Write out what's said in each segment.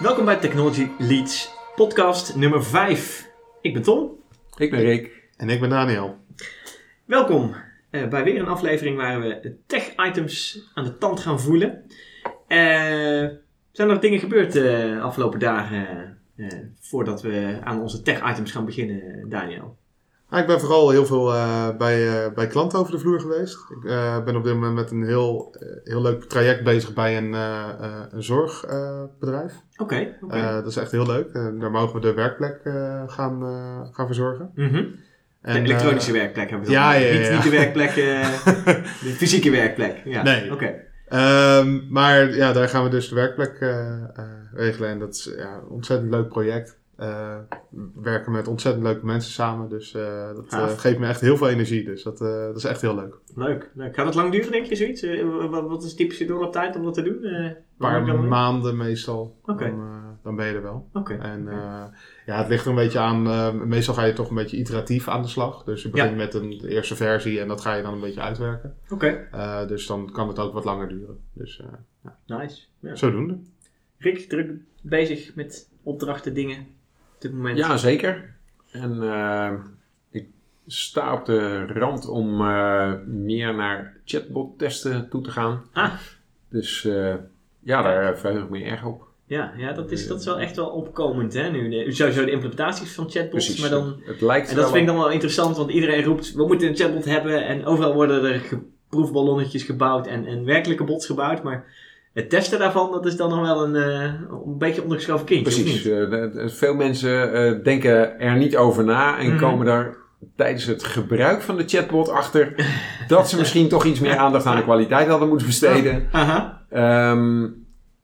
Welkom bij Technology Leads, podcast nummer 5. Ik ben Tom. Ik ben Rick. En ik ben Daniel. Welkom eh, bij weer een aflevering waar we de tech-items aan de tand gaan voelen. Eh, zijn er nog dingen gebeurd de afgelopen dagen eh, voordat we aan onze tech-items gaan beginnen, Daniel? Ik ben vooral heel veel eh, bij, eh, bij klanten over de vloer geweest. Ik eh, ben op dit moment met een heel, heel leuk traject bezig bij een, een zorgbedrijf. Oké, oké. Eh, dat is echt heel leuk. Daar mogen we de werkplek gaan, gaan verzorgen. Mhm. En, de elektronische werkplek hebben we ja, ja, ja, Niet, de werkplek, de fysieke werkplek. Ja. Nee. Oké. Ehm, maar ja, daar gaan we dus de werkplek regelen. En dat is ja, een ontzettend leuk project. We werken met ontzettend leuke mensen samen. Dus eh, dat eh, geeft me echt heel veel energie. Dus dat, dat is echt heel leuk. Leuk, leuk. Gaat het lang duren, denk je, zoiets? Wat, wat is typische doorlooptijd om dat te doen? Een paar maanden meestal. Oké. Dan, dan ben je er wel. Oké. En ja, het ligt er een beetje aan. meestal ga je toch een beetje iteratief aan de slag. Dus je begint met een eerste versie en dat ga je dan een beetje uitwerken. Oké, dus dan kan het ook wat langer duren. Dus eh, nice. Ja. zodoende. Rick, druk bezig met opdrachten, dingen dit moment. Ja, zeker. En eh, ik sta op de rand om eh, meer naar chatbot testen toe te gaan. Ah. Dus eh, ja, daar verheug ik me erg op. Ja, ja dat, is, dat is wel echt wel opkomend, hè, nu. De- Sowieso de implementaties van chatbots, Precies. maar dan... Het lijkt En dat vind ik dan wel interessant, want iedereen roept, we moeten een chatbot hebben. En overal worden er proefballonnetjes gebouwd en, en werkelijke bots gebouwd. Maar het testen daarvan, dat is dan nog wel een, eh, een beetje ondergeschoven kindje, Precies. eh, veel mensen eh, denken er niet over na en Mhm. komen daar tijdens het gebruik van de chatbot achter dat ze misschien toch iets meer aandacht aan de kwaliteit hadden moeten besteden. Ehm,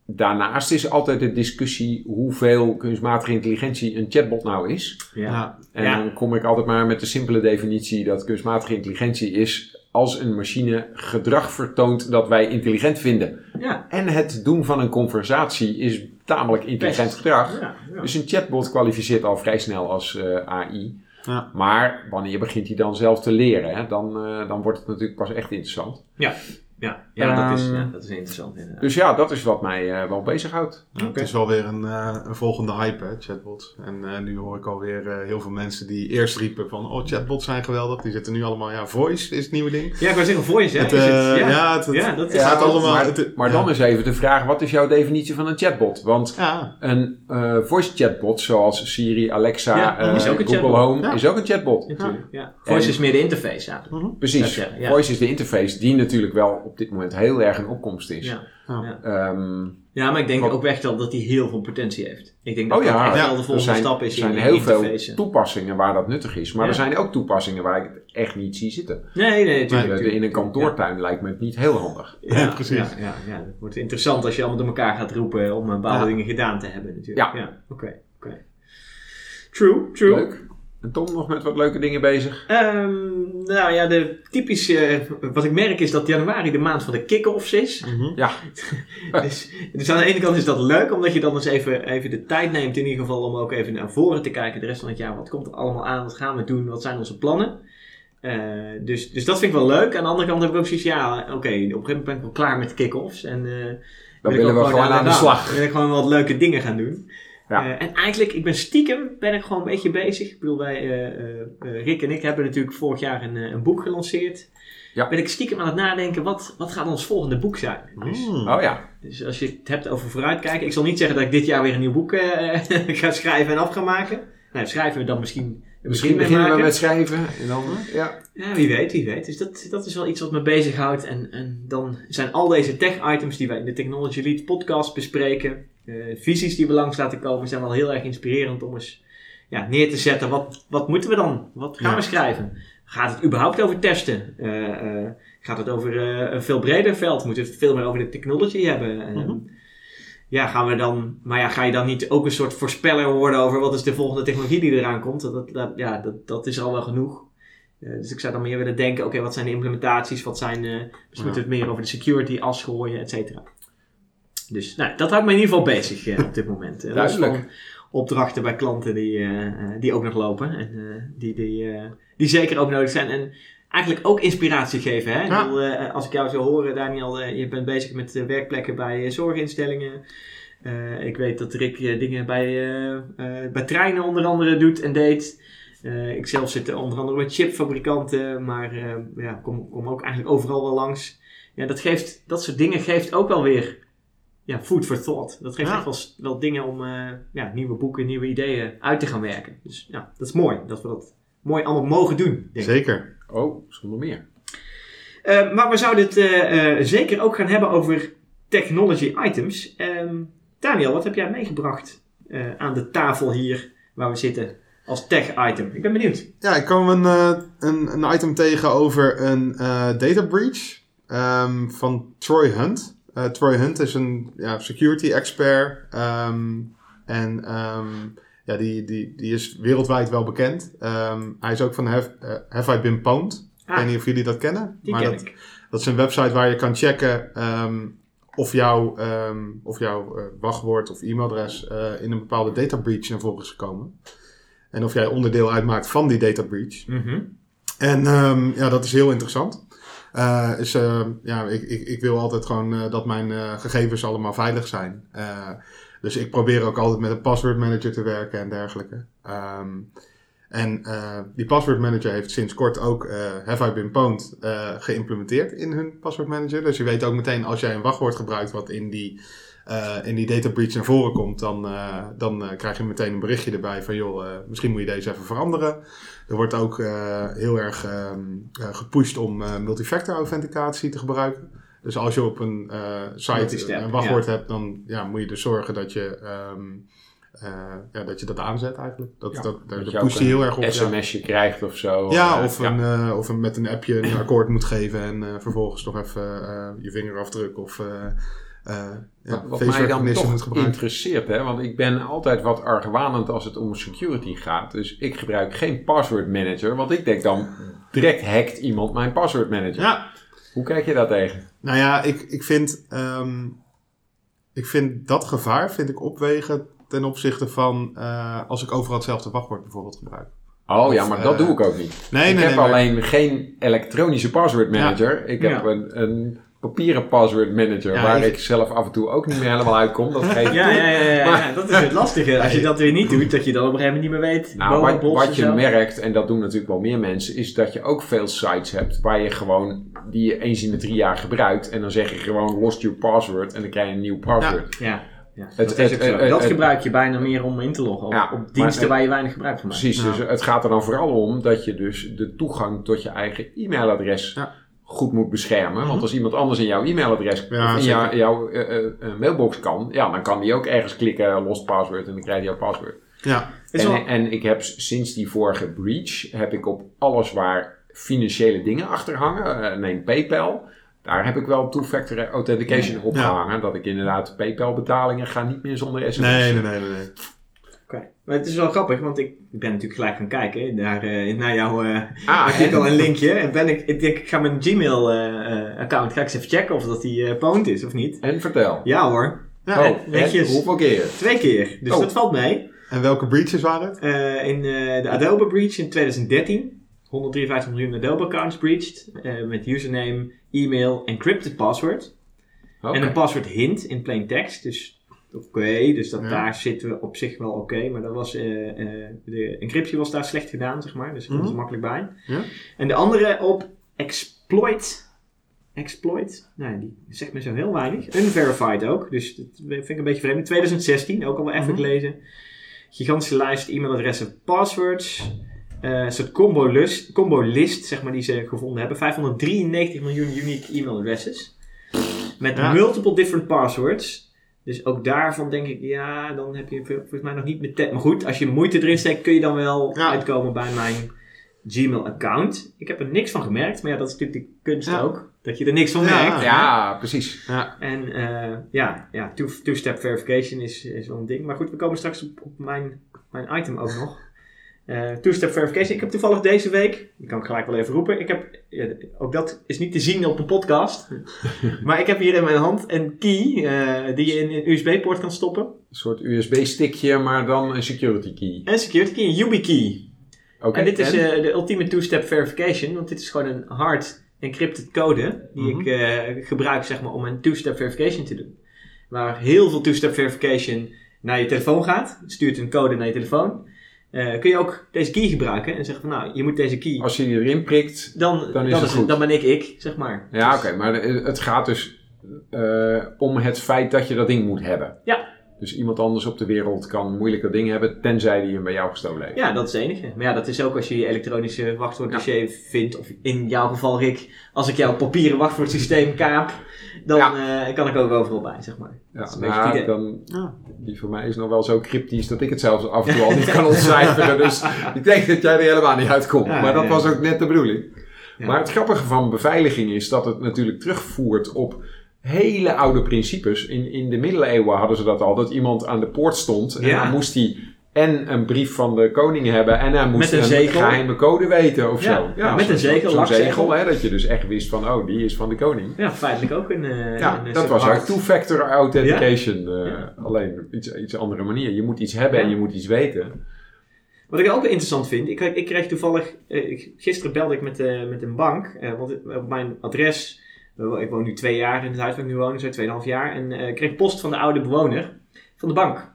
daarnaast is altijd de discussie hoeveel kunstmatige intelligentie een chatbot nou is. Ja. En Ja. dan kom ik altijd maar met de simpele definitie dat kunstmatige intelligentie is als een machine gedrag vertoont dat wij intelligent vinden. Ja. En het doen van een conversatie is tamelijk intelligent Best. gedrag. Ja, ja. Dus een chatbot kwalificeert al vrij snel als eh, AI. Ja. Maar wanneer begint hij dan zelf te leren? Hè? Dan, eh, dan wordt het natuurlijk pas echt interessant. Ja, ja, dat is, Ehm, ja, dat is interessant inderdaad. Dus ja, dat is wat mij eh, wel bezighoudt. Ja, Het is wel weer een, eh, een volgende hype, hè, chatbots. En eh, nu hoor ik alweer eh, heel veel mensen die eerst riepen van... Oh, chatbots zijn geweldig. Die zitten nu allemaal... Ja, voice is het nieuwe ding. Ja, ik wou zeggen voice, hè? Het, Is het- ja. ja, het, het, Ja, dat is het gaat allemaal... maar het- maar ja. dan is even de vraag, wat is jouw definitie van een chatbot? Want Ja, een eh, voice chatbot zoals Siri, Alexa, Ja, is ook een Google chatbot. Home Ja. is ook een chatbot. Natuurlijk, ja. Voice En- is meer de interface, ja. Precies. Ja. Voice is de interface die natuurlijk wel op dit moment heel erg in opkomst is. Ja. Ja. Ehm, ja, maar ik denk Wat- ook echt wel dat hij heel veel potentie heeft. Ik denk dat oh ja, dat echt ja, wel de volgende zijn, stap is er zijn in heel interface. veel toepassingen waar dat nuttig is. Maar Ja. er zijn ook toepassingen waar ik het echt niet zie zitten. Nee, nee, natuurlijk. In een kantoortuin lijkt me het niet heel handig. Ja, Ja, precies. Ja, ja, ja. Het wordt interessant als je allemaal door elkaar gaat roepen om bepaalde Ja. dingen gedaan te hebben natuurlijk. Ja. Ja, oké. oké. True, true. Leuk. En Tom nog met wat leuke dingen bezig. Ehm, nou ja, de typische, wat ik merk is dat januari de maand van de kick-offs is. Mhm. Ja, Dus, dus aan de ene kant is dat leuk, omdat je dan eens even, even de tijd neemt in ieder geval om ook even naar voren te kijken de rest van het jaar. Wat komt er allemaal aan? Wat gaan we doen? Wat zijn onze plannen? Eh, dus, dus dat vind ik wel leuk. Aan de andere kant heb ik ook zoiets, ja, oké, op een gegeven moment ben ik wel klaar met de kick-offs. En, eh, dan willen we gewoon aan de slag. Dan wil ik gewoon wat leuke dingen gaan doen. Ja. Eh, en eigenlijk, ik ben stiekem, ben ik gewoon een beetje bezig. Ik bedoel, wij, eh, eh, Rick en ik hebben natuurlijk vorig jaar een, een boek gelanceerd. Ja. Ben ik stiekem aan het nadenken, wat, wat gaat ons volgende boek zijn? Dus, Mm. Oh ja, dus als je het hebt over vooruitkijken. Ik zal niet zeggen dat ik dit jaar weer een nieuw boek eh, ga schrijven en af ga maken. Nou, schrijven we dan misschien... misschien beginnen we met schrijven. En dan, ja. Ja, wie weet, wie weet. Dus dat, dat is wel iets wat me bezighoudt. En, en dan zijn al deze tech-items die wij in de Technology Lead podcast bespreken, visies die we langs laten komen, zijn wel heel erg inspirerend om eens ja, neer te zetten. Wat, wat moeten we dan? Wat gaan Ja. we schrijven? Gaat het überhaupt over testen? Eh, eh, gaat het over eh, een veel breder veld? Moeten we het veel meer over de technology hebben? Mhm. Ja, gaan we dan, maar ja, ga je dan niet ook een soort voorspeller worden over wat is de volgende technologie die eraan komt? Dat, dat, ja, dat, dat is al wel genoeg. Dus ik zou dan meer willen denken, oké, wat zijn de implementaties? Wat zijn, misschien Ja. moeten we het meer over de security afschooien, et cetera. Dus nou, dat houdt me in ieder geval bezig eh, op dit moment. Los Duidelijk. opdrachten bij klanten die, eh, eh, die ook nog lopen. En die, die, die zeker ook nodig zijn. En eigenlijk ook inspiratie geven. Hè? Ik Ja. bedoel, als ik jou zo hoor, Daniel, je bent bezig met werkplekken bij zorginstellingen. Ik weet dat Rick dingen bij, bij treinen onder andere doet en deed. Ik zelf zit onder andere bij chipfabrikanten, maar ja, kom, kom ook eigenlijk overal wel langs. Ja, dat, geeft, dat soort dingen geeft ook wel weer ja, food for thought. Dat geeft Ja. echt wel, dingen om eh, ja, nieuwe boeken, nieuwe ideeën uit te gaan werken. Dus ja, dat is mooi dat we dat mooi allemaal mogen doen. Denk ik. Zeker. Oh, zonder meer. Eh, maar we zouden het eh, eh, zeker ook gaan hebben over technology items. Ehm, Daniel, wat heb jij meegebracht eh, aan de tafel hier waar we zitten als tech item? Ik ben benieuwd. Ja, ik kwam een, eh, een, een item tegen over een eh, data breach ehm, van Troy Hunt. Eh, Troy Hunt is een ja, security expert ehm, en ehm, ja, die, die, die is wereldwijd wel bekend. Ehm, hij is ook van Have, eh, Have I Been Pwned? Ik Ah. weet niet of jullie dat kennen. Die maar ken dat, ik. dat is een website waar je kan checken of, jouw of jouw eh, wachtwoord of e-mailadres in een bepaalde data breach naar voren is gekomen. En of jij onderdeel uitmaakt van die data breach. Mhm. En ja, dat is heel interessant. Eh, eh, ja, ik, ik, ik wil altijd gewoon eh, dat mijn gegevens allemaal veilig zijn. Dus ik probeer ook altijd met een password manager te werken en dergelijke. Ehm, en die password manager heeft sinds kort ook Have I Been Pwned geïmplementeerd in hun password manager. Dus je weet ook meteen als jij een wachtwoord gebruikt wat in die, in die data breach naar voren komt, dan, dan krijg je meteen een berichtje erbij van joh, misschien moet je deze even veranderen. Er wordt ook eh, heel erg ehm, eh, gepusht om eh, multifactor authenticatie te gebruiken. Dus als je op een eh, site een wachtwoord hebt, dan ja, moet je dus zorgen dat je, ehm, eh, ja, dat, je dat aanzet eigenlijk. Dat, Ja, dat, daar dat je heel een erg op. ja. sms'je krijgt of zo. Ja, of, Een, of een, met een appje een akkoord moet geven en eh, vervolgens nog even eh, je vingerafdruk of ja, Wat, mij dan toch interesseert, hè, want ik ben altijd wat argwanend als het om security gaat. Dus ik gebruik geen password manager, want ik denk dan direct hackt iemand mijn password manager. Ja, Hoe kijk je daar tegen? nou ja, ik, ik, vind, ehm, ik vind dat gevaar vind ik opwegen ten opzichte van eh, als ik overal hetzelfde wachtwoord bijvoorbeeld gebruik. Oh ja, maar dat eh, doe ik ook niet. Nee, ik nee, heb nee, maar- alleen geen elektronische password manager. Ik heb Ja. een, een papieren password manager Ja, waar ik- ik... zelf af en toe ook niet meer helemaal uitkom. Dat geeft Ja, ja, ja, ja, dat is het lastige. Als je dat weer niet doet, dat je dan op een gegeven moment niet meer weet. Nou, wat, wat je zo. merkt, en dat doen natuurlijk wel meer mensen, is dat je ook veel sites hebt waar je gewoon, die je eens in de drie jaar gebruikt. En dan zeg je gewoon lost your password en dan krijg je een nieuw password. Ja, ja Het- dat, het- het- gebruik je bijna meer om in te loggen op, Ja, op maar diensten waar je weinig gebruik van maakt. Precies, dus het gaat er dan vooral om dat je dus de toegang tot je eigen e-mailadres Ja. Goed moet beschermen. Mhm. Want als iemand anders in jouw e-mailadres Ja, of in jou- jouw eh, eh, eh, mailbox kan, ja, dan kan die ook ergens klikken lost password en dan krijg je jouw password. Ja, En, wel- en ik heb sinds die vorige breach, heb ik op alles waar financiële dingen achter hangen, eh, neem PayPal, daar heb ik wel two-factor authentication op Ja. gehangen. Dat ik inderdaad PayPal betalingen ga niet meer zonder sms. nee, nee, nee, nee. Oké. Maar het is wel grappig, want ik ben natuurlijk gelijk gaan kijken naar, eh, naar jouw eh Ah, artikel en- en linkje. En ben ik, ik denk, ik ga mijn Gmail-account ga ik eens even checken of dat die eh pwned is of niet. en vertel. Ja hoor, Ja, oh, netjes. hoeveel keer? twee keer. Dus Oh. dat valt mee. En welke breaches waren het? Eh, in eh, de Adobe breach in 2013. 153 miljoen Adobe accounts breached. eh, met username, e-mail, encrypted password. En een password hint in plain text. Dus oké, dus dat, Ja. daar zitten we op zich wel oké. maar dat was, eh, eh, de encryptie was daar slecht gedaan, zeg maar. Dus dat was Mhm. makkelijk bij. Ja. En de andere op exploit. Exploit, nee, die zegt me zo heel weinig. Unverified ook, dus dat vind ik een beetje vreemd. 2016, ook al wel even Mhm. gelezen. Gigantische lijst e-mailadressen, passwords. Eh, een soort combo list, combo list, zeg maar, die ze gevonden hebben. 593 miljoen unique e-mailadresses. Met Ja. multiple different passwords. Dus ook daarvan denk ik, ja, dan heb je vol- volgens mij nog niet meteen... Maar goed, als je moeite erin steekt, kun je dan wel Ja. uitkomen bij mijn Gmail-account. Ik heb er niks van gemerkt, maar ja, dat is natuurlijk de kunst Ja. ook. Dat je er niks van Ja. merkt. Ja, precies. Ja, En eh, ja, ja two- two-step verification is, is wel een ding. Maar goed, we komen straks op, op mijn, mijn item ook nog. Eh, two-step verification. Ik heb toevallig deze week, die kan ik gelijk wel even roepen. Ik heb, ja, ook dat is niet te zien op een podcast. maar ik heb hier in mijn hand een key eh, die je in een USB-poort kan stoppen. Een soort USB-stickje, maar dan een security key. En security key, een YubiKey. Oké, en dit is eh, de ultieme two-step verification, want dit is gewoon een hard encrypted code die Mhm. ik eh, gebruik zeg maar, om een two-step verification te doen. waar heel veel two-step verification naar je telefoon gaat. Het stuurt een code naar je telefoon. Eh, kun je ook deze key gebruiken en zeggen van nou, je moet deze key. Als je die erin prikt, Dan, dan is dan, het goed. dan ben ik ik, zeg maar. ja Dus- oké, maar het gaat dus eh, om het feit dat je dat ding moet hebben. Ja. Dus iemand anders op de wereld kan moeilijk dat ding hebben, tenzij die hem bij jou gestolen heeft. Ja, dat is het enige. Maar ja, dat is ook als je je elektronische wachtwoorddossier vindt. Of in jouw geval, Rick, als ik jouw papieren wachtwoordsysteem kaap, dan eh, kan ik ook overal bij, zeg maar. Ja, Dat is een beetje nou, het idee. dan, Ja. die voor mij is nog wel zo cryptisch dat ik het zelfs af en toe al niet kan ontcijferen. Dus ik denk dat jij er helemaal niet uitkomt. Ja, maar dat ja. was ook net de bedoeling. Ja. Maar het grappige van beveiliging is dat het natuurlijk terugvoert op hele oude principes. In, in de middeleeuwen hadden ze dat al, dat iemand aan de poort stond en Ja. dan moest hij en een brief van de koning hebben en hij moest Met een geheime code weten of Ja, zo. ja, met een zegel, Zo'n zegel, hè, dat je dus echt wist van, oh, die is van de koning. Ja, feitelijk ook een. eh, Ja, een dat was separat- two-factor authentication. eh. Alleen op iets, iets andere manier. Je moet iets hebben en je moet iets weten. Wat ik ook interessant vind, ik, ik kreeg toevallig, eh, gisteren belde ik met, met een bank, want op mijn adres, ik woon nu twee jaar in het huis waar ik nu woon, zo tweeënhalf jaar, en ik kreeg post van de oude bewoner van de bank.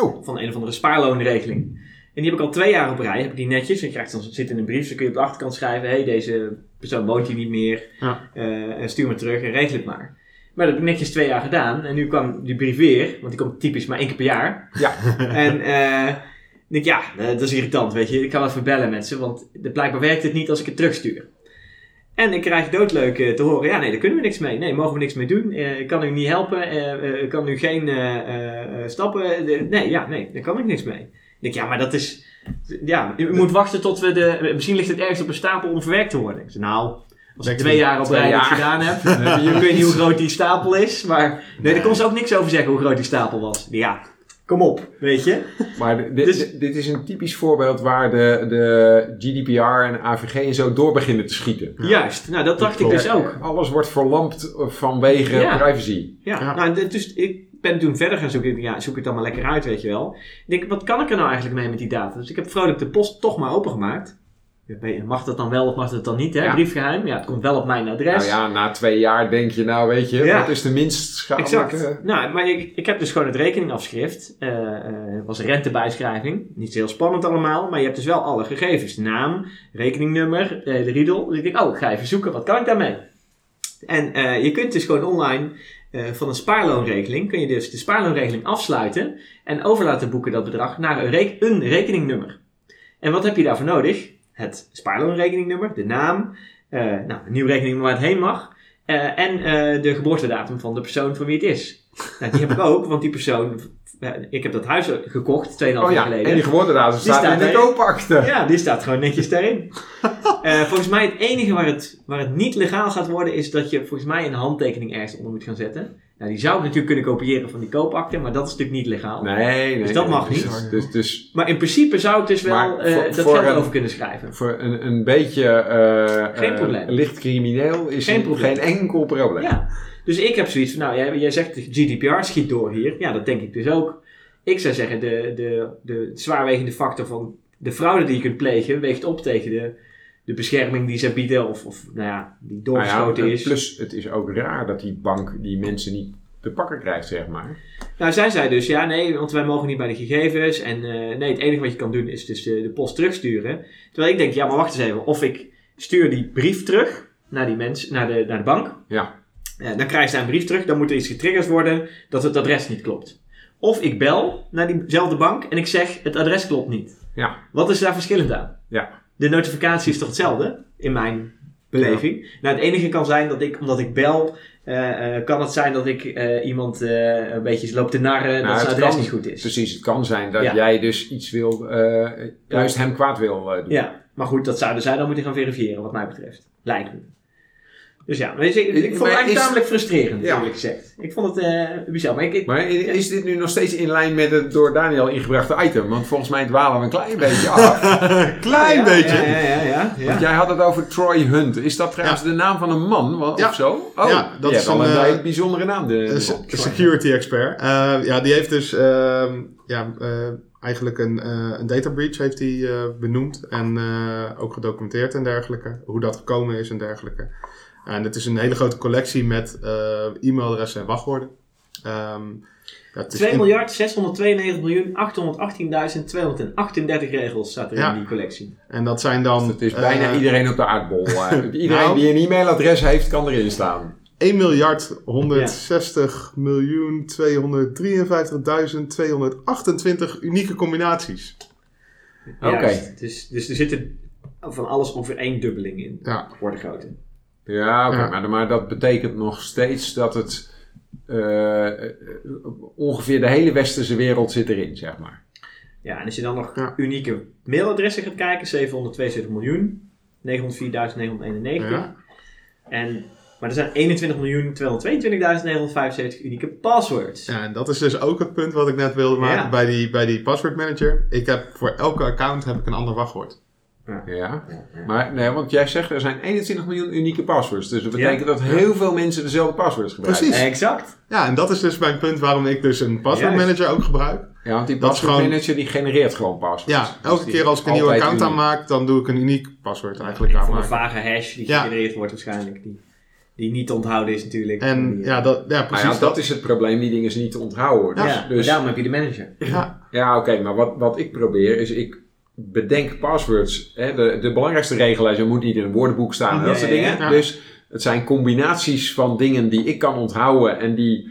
Oh. Van een of andere spaarloonregeling. En die heb ik al twee jaar op rij, heb ik die netjes, en je krijgt dan zit in een brief, dan kun je op de achterkant schrijven, hé, hey, deze persoon woont hier niet meer, Ja. eh, en stuur me terug en regel het maar. Maar dat heb ik netjes twee jaar gedaan, en nu kwam die brief weer, want die komt typisch maar één keer per jaar. Ja. En eh, ik denk, ja, dat is irritant, weet je. Ik ga wel even bellen met ze, want de- blijkbaar werkt het niet als ik het terugstuur. En ik krijg doodleuk eh, te horen, ja, nee, daar kunnen we niks mee. Nee, mogen we niks mee doen. Eh, ik kan u niet helpen. eh, ik kan u geen stappen. nee, ja, nee, daar kan ik niks mee. Ik denk, ja, maar dat is... Ja, u moet wachten tot we de... Misschien ligt het ergens op een stapel om verwerkt te worden. Ik zei, nou, als ik twee jaar op rij jaar. gedaan heb, ik weet niet hoe groot die stapel is, maar... Nee, daar kon ze ook niks over zeggen hoe groot die stapel was. Ja, kom op, weet je. Maar dit, Dus- dit- dit is een typisch voorbeeld waar de, de GDPR en AVG en zo door beginnen te schieten. Ja. Juist, nou dat dacht ik dus ook. Alles wordt verlamd vanwege Ja. privacy. Ja, Ja. nou dus ik ben toen verder gaan zoeken. Ja, zoek het dan maar lekker uit, weet je wel. Ik denk, wat kan ik er nou eigenlijk mee met die data? Dus ik heb vrolijk de post toch maar opengemaakt. Mag dat dan wel of mag dat dan niet, hè? Ja. Briefgeheim. Ja, het komt wel op mijn adres. Nou ja, na twee jaar denk je, nou weet je, Ja. wat is de minst schadelijke... Exact. Nou, maar ik, ik heb dus gewoon het rekeningafschrift. eh eh, was een rentebijschrijving. Niet heel spannend allemaal, maar je hebt dus wel alle gegevens. Naam, rekeningnummer, eh, de riedel. Dus ik denk, oh, ik ga even zoeken, wat kan ik daarmee? En je kunt dus gewoon online van een spaarloonregeling, kun je dus de spaarloonregeling afsluiten en over laten boeken dat bedrag naar een, rek- een rekeningnummer. En wat heb je daarvoor nodig? Het spaarloonrekeningnummer, de naam, eh, nou, een nieuw rekeningnummer waar het heen mag. eh, en eh, de geboortedatum van de persoon van wie het is. Nou, die heb ik ook, want die persoon. Ik heb dat huis gekocht, 2,5 Oh jaar ja, geleden. en die geboortedatum Die staat, staat in de koopakte. Ja, die staat gewoon netjes daarin. Eh, volgens mij het enige waar het, waar het niet legaal gaat worden, is dat je volgens mij een handtekening ergens onder moet gaan zetten. Nou, die zou ik natuurlijk kunnen kopiëren van die koopakte, maar dat is natuurlijk niet legaal. Nee, nee. Dus dat nee. mag Dus- niet. Dus, dus Maar in principe zou ik dus wel eh, voor- dat voor geld een- over kunnen schrijven. voor een, een beetje eh, Geen probleem. licht crimineel is Geen geen, probleem. geen enkel probleem. Ja, dus ik heb zoiets van, nou, jij, jij zegt de GDPR schiet door hier. Ja, dat denk ik dus ook. Ik zou zeggen, de, de, de zwaarwegende factor van de fraude die je kunt plegen, weegt op tegen de, de bescherming die ze bieden, of, of nou ja, die Nou ja, doorgeschoten is. Plus, het is ook raar dat die bank die mensen niet te pakken krijgt, zeg maar. Nou, zij zei dus, ja, nee, want wij mogen niet bij de gegevens. En eh, nee, het enige wat je kan doen is dus de, de post terugsturen. Terwijl ik denk, ja, maar wacht eens even. Of ik stuur die brief terug naar die mens, naar de, naar de bank. Ja. Eh, dan krijgt zij een brief terug, dan moet er iets getriggerd worden dat het adres niet klopt. Of ik bel naar diezelfde bank en ik zeg, het adres klopt niet. Ja. Wat is daar verschillend aan? Ja. De notificatie is toch hetzelfde, in mijn beleving. Nou, het enige kan zijn dat ik, omdat ik bel, eh, eh, kan het zijn dat ik iemand een beetje loop te narren Nou, dat zijn het adres kan- niet goed is. Precies, het kan zijn dat Ja. jij dus iets wil, juist hem kwaad wil doen. Ja, maar goed, dat zouden zij dan moeten gaan verifiëren, wat mij betreft. Lijkt me. Dus ja, weet je, ik, ik vond het eigenlijk is- tamelijk frustrerend, Ja. eerlijk gezegd. Ik vond het eh bizar. Maar ik, ik- Maar is dit nu nog steeds in lijn met het door Daniel ingebrachte item? Want volgens mij dwalen we een klein beetje af. Klein ja, beetje. Ja, ja, ja. ja, ja. Want jij had het over Troy Hunt. Is dat trouwens de naam van een man of zo? Oh, Ja, dat is al een, een, eh, bijzondere naam. De, security expert. Eh, ja, die heeft dus ehm, ja, eh, eigenlijk een, eh, een data breach heeft hij eh, benoemd en eh, ook gedocumenteerd en dergelijke. Hoe dat gekomen is en dergelijke. En het is een hele grote collectie met eh, e-mailadressen en wachtwoorden. Ehm, ja, het is 2 in- miljard 692 miljoen 818.238 regels staat er Ja. in die collectie. En dat zijn dan... Dus het is bijna eh, iedereen op de aardbol. eh. iedereen Nou. die een e-mailadres heeft, kan erin staan. 1 miljard 160 miljoen 253.228 unieke combinaties. Oké. Juist. Dus, dus er zitten van alles ongeveer één dubbeling in. Ja. Orde grootte. Ja. Maar, maar dat betekent nog steeds dat het eh, ongeveer de hele westerse wereld zit erin, zeg maar. Ja, en als je dan nog Ja. unieke mailadressen gaat kijken, 772 miljoen, 904.991. Ja. En, maar er zijn 21 miljoen 222.975 unieke passwords. Ja, en dat is dus ook het punt wat ik net wilde maken Ja. bij, die, bij die password manager. Ik heb voor elke account heb ik een ander wachtwoord. Ja. Maar nee, want jij zegt er zijn 21 miljoen unieke passwords. Dus dat betekent Ja. dat heel veel mensen dezelfde passwords gebruiken. Precies. Exact. Ja, en dat is dus mijn punt waarom ik dus een password Juist. manager ook gebruik. Ja, want die password gewoon- manager die genereert gewoon passwords. Ja, Dus elke keer als ik een nieuw altijd account uniek. aanmaak, dan doe ik een uniek paswoord eigenlijk Van een aanmaken. vage hash die Ja. gegenereerd wordt waarschijnlijk. Die, die niet te onthouden is natuurlijk. En ja, dat, ja Maar precies ja, dat is het probleem, die dingen is niet te onthouden. ja, Dus, maar dus, daarom heb je de manager. Ja, Ja, oké, maar wat, wat ik probeer is, ik bedenk passwords. Hè, de, de belangrijkste regel is, er moet niet in een woordenboek staan en dat soort dingen. ja. Dus het zijn combinaties van dingen die ik kan onthouden en die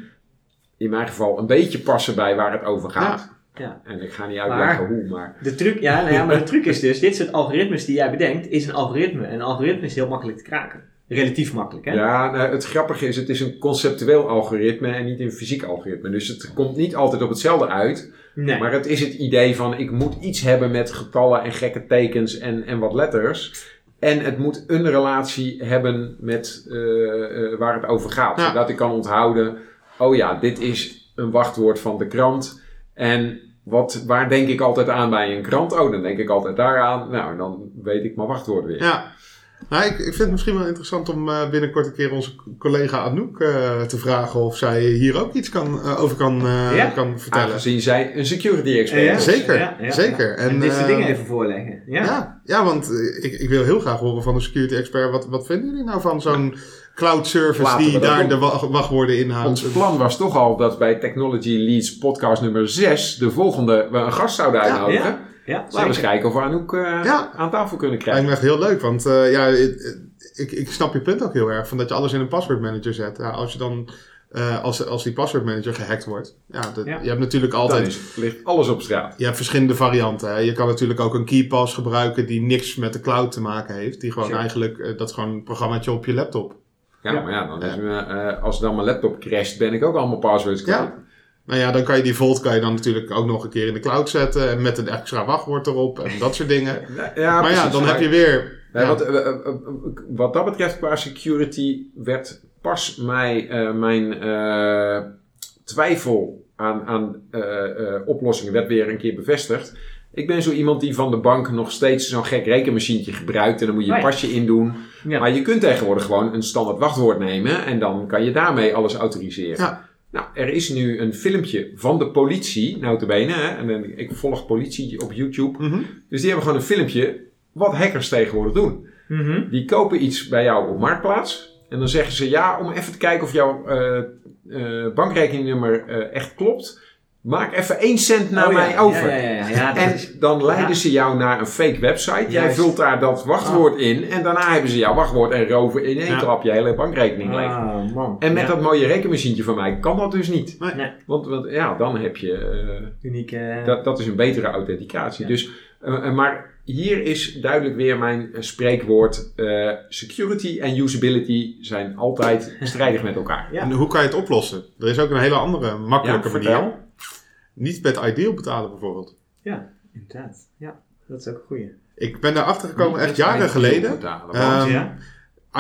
in mijn geval een beetje passen bij waar het over gaat. Ja. En ik ga niet uitleggen Maar- hoe, maar... De truc, ja, nou ja, maar de truc is dus, dit soort algoritmes die jij bedenkt, is een algoritme. En een algoritme is heel makkelijk te kraken. Relatief makkelijk, hè? Ja, nou, het grappige is, het is een conceptueel algoritme en niet een fysiek algoritme. Dus het komt niet altijd op hetzelfde uit. Nee. Maar het is het idee van ik moet iets hebben met getallen en gekke tekens en, en wat letters. En het moet een relatie hebben met eh, eh, waar het over gaat. Ja. Zodat ik kan onthouden, oh ja, dit is een wachtwoord van de krant. En wat, waar denk ik altijd aan bij een krant? Oh, dan denk ik altijd daaraan. Nou, en dan weet ik mijn wachtwoord weer. ja. Nou, ik, ik vind het misschien wel interessant om eh, binnenkort een keer onze collega Anouk eh, te vragen of zij hier ook iets kan, eh, over kan, eh, Ja. kan vertellen. Aangezien zij een security expert Ja, is. Zeker, ja, ja. zeker. En, En, dit soort dingen even voorleggen. Ja. Ja, ja want ik, ik wil heel graag horen van de security expert. Wat, wat vinden jullie nou van zo'n cloud service Laten die daar de wa- wachtwoorden inhoudt? Ons plan was toch al dat bij Technology Leads podcast nummer 6 de volgende we een gast zouden uitnodigen. ja. Ja, Laten we eens kijken of we Anouk eh, Ja. aan tafel kunnen Lijkt krijgen. me echt heel leuk, want eh, ja, ik, ik, ik snap je punt ook heel erg. Van dat je alles in een password manager zet. Ja, als je dan, eh, als, als die password manager gehackt wordt. Ja, dat, Ja. je hebt natuurlijk altijd... is, ligt alles op straat. Je hebt verschillende varianten. Hè. Je kan natuurlijk ook een keypass gebruiken die niks met de cloud te maken heeft. Die gewoon Sure. eigenlijk, eh, dat is gewoon een programmaatje op je laptop. Ja, Ja. maar ja, dan Ja. Is, eh, als dan mijn laptop crasht, ben ik ook allemaal passwords kwijt. Nou ja, dan kan je die Vault kan je dan natuurlijk ook nog een keer in de cloud zetten. En met een extra wachtwoord erop en dat soort dingen. Ja, maar ja, dan heb je weer... Ja. wat, eh, eh, eh, wat dat betreft qua security werd pas mij, eh, mijn eh, twijfel aan, aan eh, eh, oplossingen werd weer een keer bevestigd. Ik ben zo iemand die van de bank nog steeds zo'n gek rekenmachientje gebruikt en dan moet je Oh je ja. pasje indoen. Ja. Maar je kunt tegenwoordig gewoon een standaard wachtwoord nemen en dan kan je daarmee alles autoriseren. Ja. Nou, er is nu een filmpje van de politie, notabene, hè, en ik volg politie op YouTube. Mhm. Dus die hebben gewoon een filmpje wat hackers tegenwoordig doen. Mhm. Die kopen iets bij jou op Marktplaats. En dan zeggen ze ja, om even te kijken of jouw eh, eh, bankrekeningnummer eh, echt klopt. Maak even 1 cent naar Oh, ja. mij over. Ja, ja, ja. ja, dat En is- dan leiden Ja. ze jou naar een fake website. Jij Juist. vult daar dat wachtwoord in. En daarna hebben ze jouw wachtwoord en roven in één Ja. klap je hele bankrekening leeg. Ah, man. En met Ja. dat mooie rekenmachientje van mij kan dat dus niet. Nee, Want, want ja, dan heb je... eh, unieke... dat, dat is een betere authenticatie. Ja. Dus, eh, eh, maar hier is duidelijk weer mijn eh, spreekwoord. eh, security en usability zijn altijd strijdig met elkaar. Ja. En hoe kan je het oplossen? Er is ook een hele andere, makkelijke Ja, manier. Niet met Ideal betalen bijvoorbeeld. Ja, inderdaad. Ja, dat is ook een goeie. Ik ben daarachter gekomen echt jaren geleden. betalen, want- Ehm, ja?